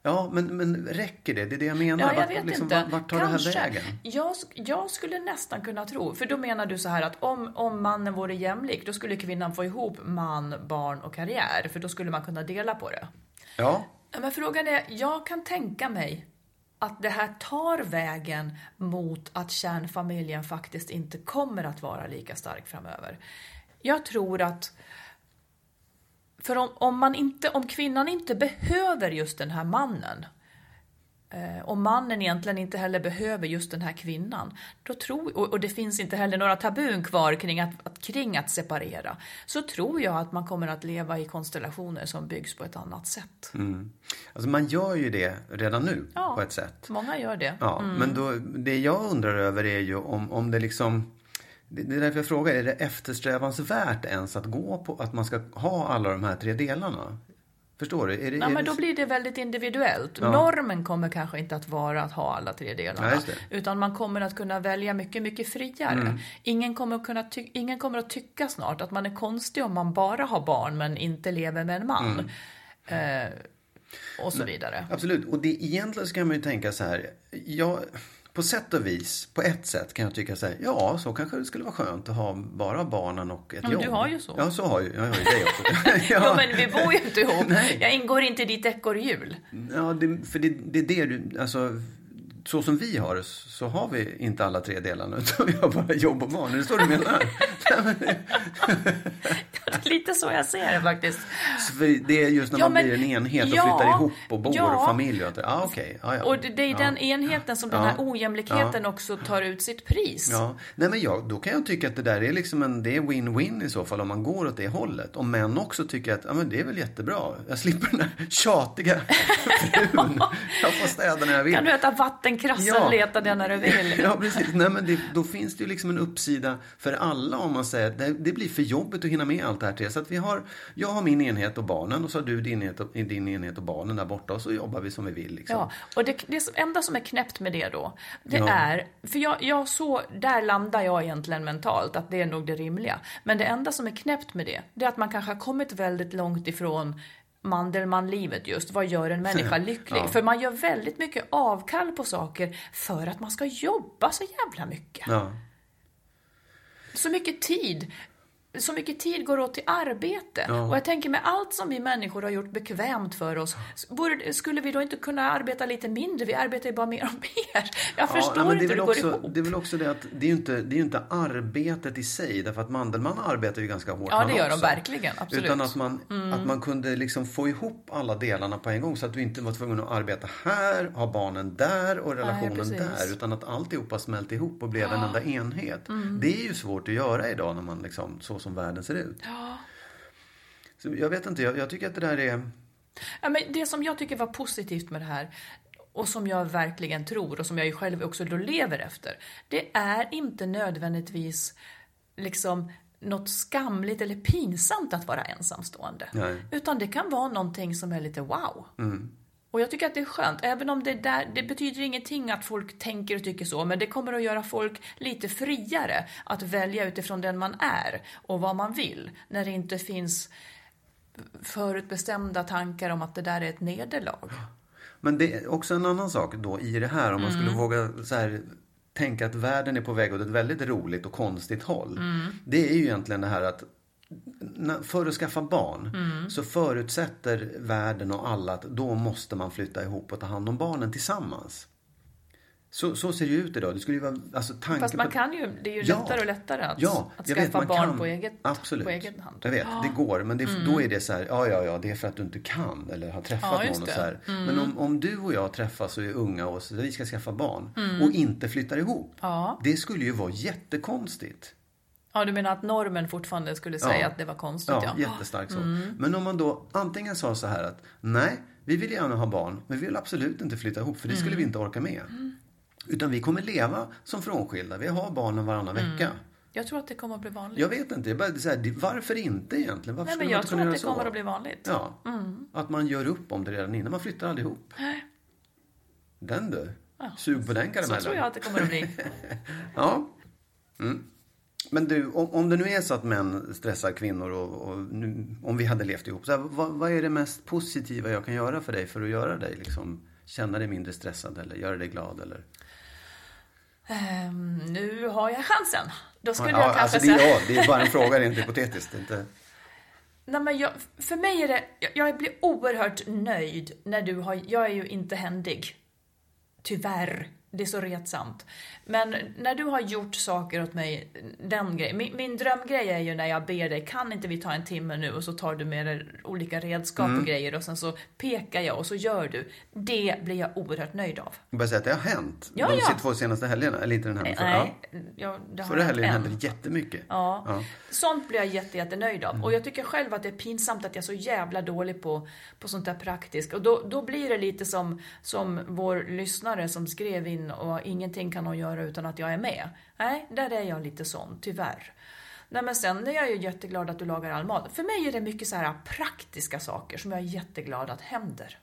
Ja, men, men räcker det? Det är det jag menar. Ja, jag Vart- vet liksom, inte. Vart, vart tar Kanske. det här vägen? Jag, jag skulle nästan kunna tro, för då menar du så här att om, om mannen vore jämlik, då skulle kvinnan få ihop man, barn och karriär, för då skulle man kunna dela på det. Ja, Men frågan är, jag kan tänka mig att det här tar vägen mot att kärnfamiljen faktiskt inte kommer att vara lika stark framöver. Jag tror att för om, om, man inte, om kvinnan inte behöver just den här mannen eh, och mannen egentligen inte heller behöver just den här kvinnan, då tror, och, och det finns inte heller några tabun kvar kring att, att, kring att separera, så tror jag att man kommer att leva i konstellationer som byggs på ett annat sätt. alltså man gör ju det redan nu Ja. på ett sätt. Många gör det. Ja, men då, det jag undrar över är ju om, om det liksom... Det är därför jag frågar, är det eftersträvansvärt ens att gå på att man ska ha alla de här tre delarna? Förstår du? Är det, är men det- då blir det väldigt individuellt. Ja. Normen kommer kanske inte att vara att ha alla tre delarna. Ja, utan man kommer att kunna välja mycket, mycket friare. Mm. Ingen, kommer att kunna ingen kommer att tycka snart att man är konstig om man bara har barn men inte lever med en man. Mm. Eh, och så vidare. Absolut, och det, egentligen så kan man ju tänka så här. Jag, på sätt och vis, på ett sätt kan jag tycka så här. Ja, så kanske det skulle vara skönt att ha bara barnen och ett men jobb. du har ju så. Ja, så har ju, jag har ju dig också. [LAUGHS] [LAUGHS] Ja. men vi bor ju inte ihop. Jag ingår inte i ditt ekorrhjul. Ja, det, för det, det är det du, alltså så som vi har så har vi inte alla tre delarna [LAUGHS] utan vi har bara jobb och barn. Är det så du menar? [LAUGHS] Det är lite så jag ser det faktiskt. Så det är just när Ja, man men- blir en enhet och ja, flyttar ihop och bor ja. och familj och det. Ja, okej. Ja, ja. Och det, det är den enheten som den här ojämlikheten också tar ut sitt pris. Ja, nej men jag, då kan jag tycka att det där är liksom en, det är win-win i så fall om man går åt det hållet. Om män också tycker att, ja men det är väl jättebra. Jag slipper den här tjatiga [LAUGHS] frun. Jag får städa när jag vill. Kan du äta vattenkrassen, Ja. leta det när du vill. [LAUGHS] Ja, precis. Nej, men det, då finns det ju liksom en uppsida för alla om man säger att det, det blir för jobbigt att hinna med allt det här till. Så att vi har, jag har min enhet och barnen och så har du din enhet och, din enhet och barnen där borta och så jobbar vi som vi vill. Liksom. Ja, och det, det enda som är knäppt med det då, det Ja. är, för jag, jag så, där landar jag egentligen mentalt, att det är nog det rimliga. Men det enda som är knäppt med det, det är att man kanske har kommit väldigt långt ifrån Mandelmann-livet just. Vad gör en människa [LAUGHS] lycklig? Ja. För man gör väldigt mycket avkall på saker för att man ska jobba så jävla mycket. Ja. Så mycket tid. Så mycket tid går åt till arbete. Ja. Och jag tänker med allt som vi människor har gjort bekvämt för oss, borde, skulle vi då inte kunna arbeta lite mindre? Vi arbetar ju bara mer och mer. Jag förstår nej, inte hur det går också, ihop. Det är väl också det att det är ju inte, det är ju inte arbetet i sig. Därför att Mandelmann arbetar ju ganska hårt Ja, det gör de också. verkligen, absolut. Mm. Utan att man, att man kunde liksom få ihop alla delarna på en gång. Så att du inte var tvungen att arbeta här, ha barnen där och relationen precis. där. Utan att alltihopa smälte ihop och blev en enda enhet. Mm. Det är ju svårt att göra idag när man liksom, så som världen ser ut. Så jag vet inte, jag, jag tycker att det där är... Ja, men det som jag tycker var positivt med det här och som jag verkligen tror och som jag ju själv också då lever efter. Det är inte nödvändigtvis liksom något skamligt eller pinsamt att vara ensamstående. Nej. Utan det kan vara någonting som är lite wow. Mm. Och jag tycker att det är skönt, även om det, där, det betyder ingenting att folk tänker och tycker så, men det kommer att göra folk lite friare att välja utifrån den man är och vad man vill, när det inte finns förutbestämda tankar om att det där är ett nederlag. Men det är också en annan sak då i det här. Om man skulle våga så här, tänka att världen är på väg åt ett väldigt roligt och konstigt håll. Det är ju egentligen det här att för att skaffa barn så förutsätter världen och alla att då måste man flytta ihop och ta hand om barnen tillsammans. Så, så ser det ju ut idag. Det skulle ju vara, alltså, tanken Fast man på... kan ju, det är ju Ja. lättare och lättare att, Ja, att skaffa vet, barn kan. på, eget, Absolut. på egen hand. Jag vet, det går. Men det, då är det så här, ja, ja, ja, det är för att du inte kan eller har träffat Ja, någon. Och så här. Men om, om du och jag träffas och är unga och så, vi ska skaffa barn och inte flyttar ihop. Det skulle ju vara jättekonstigt. Ja, du menar att normen fortfarande skulle säga Ja. att det var konstigt? Ja, Ja, jättestarkt så. Men om man då antingen sa så här att nej, vi vill gärna ha barn, men vi vill absolut inte flytta ihop för det skulle vi inte orka med. Utan vi kommer leva som frånskilda. Vi har barnen varannan vecka. Jag tror att det kommer att bli vanligt. Jag vet inte, jag bara, så här, varför inte egentligen? Varför Nej, men jag tror att det så? kommer att bli vanligt. Ja, att man gör upp om det redan innan. Man flyttar aldrig ihop. Den du. Sug på den Så karamellen. tror jag att det kommer att bli. [LAUGHS] Ja. Mm. Men du, om, om det nu är så att män stressar kvinnor och, och nu, om vi hade levt ihop. Så här, vad, vad är det mest positiva jag kan göra för dig för att göra dig liksom, känna dig mindre stressad eller göra dig glad? Eller? Ehm, nu har jag chansen. Då skulle ja, jag kanske alltså, det, är, ja, det är bara en fråga rent hypotetiskt. Inte... Nej, men jag, för mig är det, jag, jag blir oerhört nöjd när du har, jag är ju inte händig. Tyvärr. Det är så retsamt. Men när du har gjort saker åt mig, den grejen. Min, min drömgrej är ju när jag ber dig, kan inte vi ta en timme nu och så tar du med dig olika redskap Mm. och grejer och sen så pekar jag och så gör du. Det blir jag oerhört nöjd av. Jag bara säga att det har hänt. Ja, de ja. två senaste helgerna. Eller inte den här. Nej, Ja. ja, det har Förra helgen en. hände det jättemycket. Ja. Ja. Sånt blir jag jätte, jättenöjd av. Och jag tycker själv att det är pinsamt att jag är så jävla dålig på, på sånt där praktiskt. Och då, då blir det lite som, som vår lyssnare som skrev in och ingenting kan hon göra utan att jag är med. Nej, där är jag lite sån, tyvärr. Nej men sen är jag ju jätteglad att du lagar all mat. För mig är det mycket så här praktiska saker som jag är jätteglad att händer.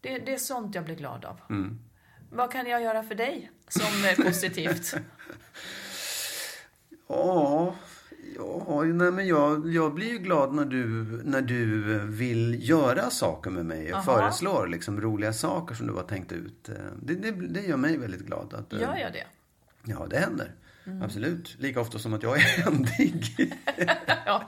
Det, det är sånt jag blir glad av. Vad kan jag göra för dig som är positivt? [LAUGHS] Ja, ja nej, men jag, jag blir ju glad när du, när du vill göra saker med mig och Aha. föreslår liksom roliga saker som du har tänkt ut. Det, det, det gör mig väldigt glad. Att, Gör jag det? Ja, det händer. Mm. Absolut. Lika ofta som att jag är [LAUGHS] händig. [LAUGHS] Ja.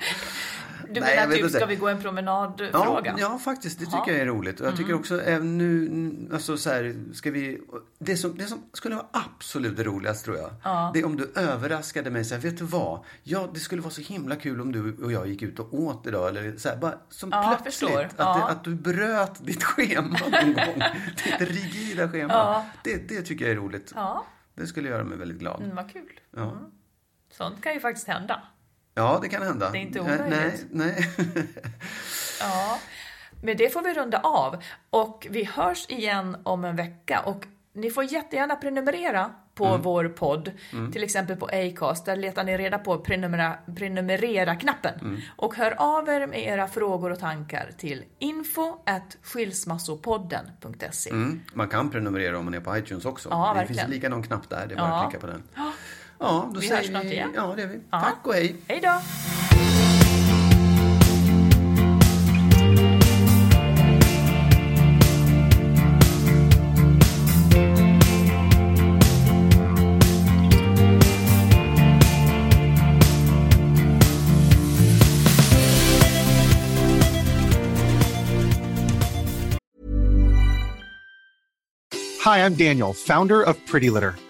Du Nej, menar typ, inte. ska vi gå en promenad-fråga? Ja, ja, faktiskt. Det tycker Ja. Mm. jag är roligt. Och jag tycker också även nu, alltså så här, ska vi... Det som, det som skulle vara absolut roligast tror jag, det är om du överraskade mig så här, vet du vad? Ja, det skulle vara så himla kul om du och jag gick ut och åt idag. Eller så här, bara som Ja, plötsligt. Att, Ja. det, att du bröt ditt schema någon gång. [LAUGHS] Ditt rigida schema. Det, det tycker jag är roligt. Ja, Det skulle göra mig väldigt glad. mm, vad kul. Ja. Sånt kan ju faktiskt hända. Ja, det kan hända. Det är inte omöjligt. Nej, nej. [LAUGHS] Ja, men det får vi runda av. Och vi hörs igen om en vecka. Och ni får jättegärna prenumerera på Mm. vår podd. Till exempel på Acast. Där letar ni reda på prenumerera, prenumerera-knappen. Mm. Och hör av er med era frågor och tankar till info skilsmassopodden.se. Mm. Man kan prenumerera om man är på iTunes också. Ja, det verkligen. finns likadan knapp där, det är bara Ja. att klicka på den. Ja, då Vi säger hörs snart igen. Ja, det gör vi. Ja. Tack och hej. Hej då! Hi, I'm Daniel, founder of Pretty Litter.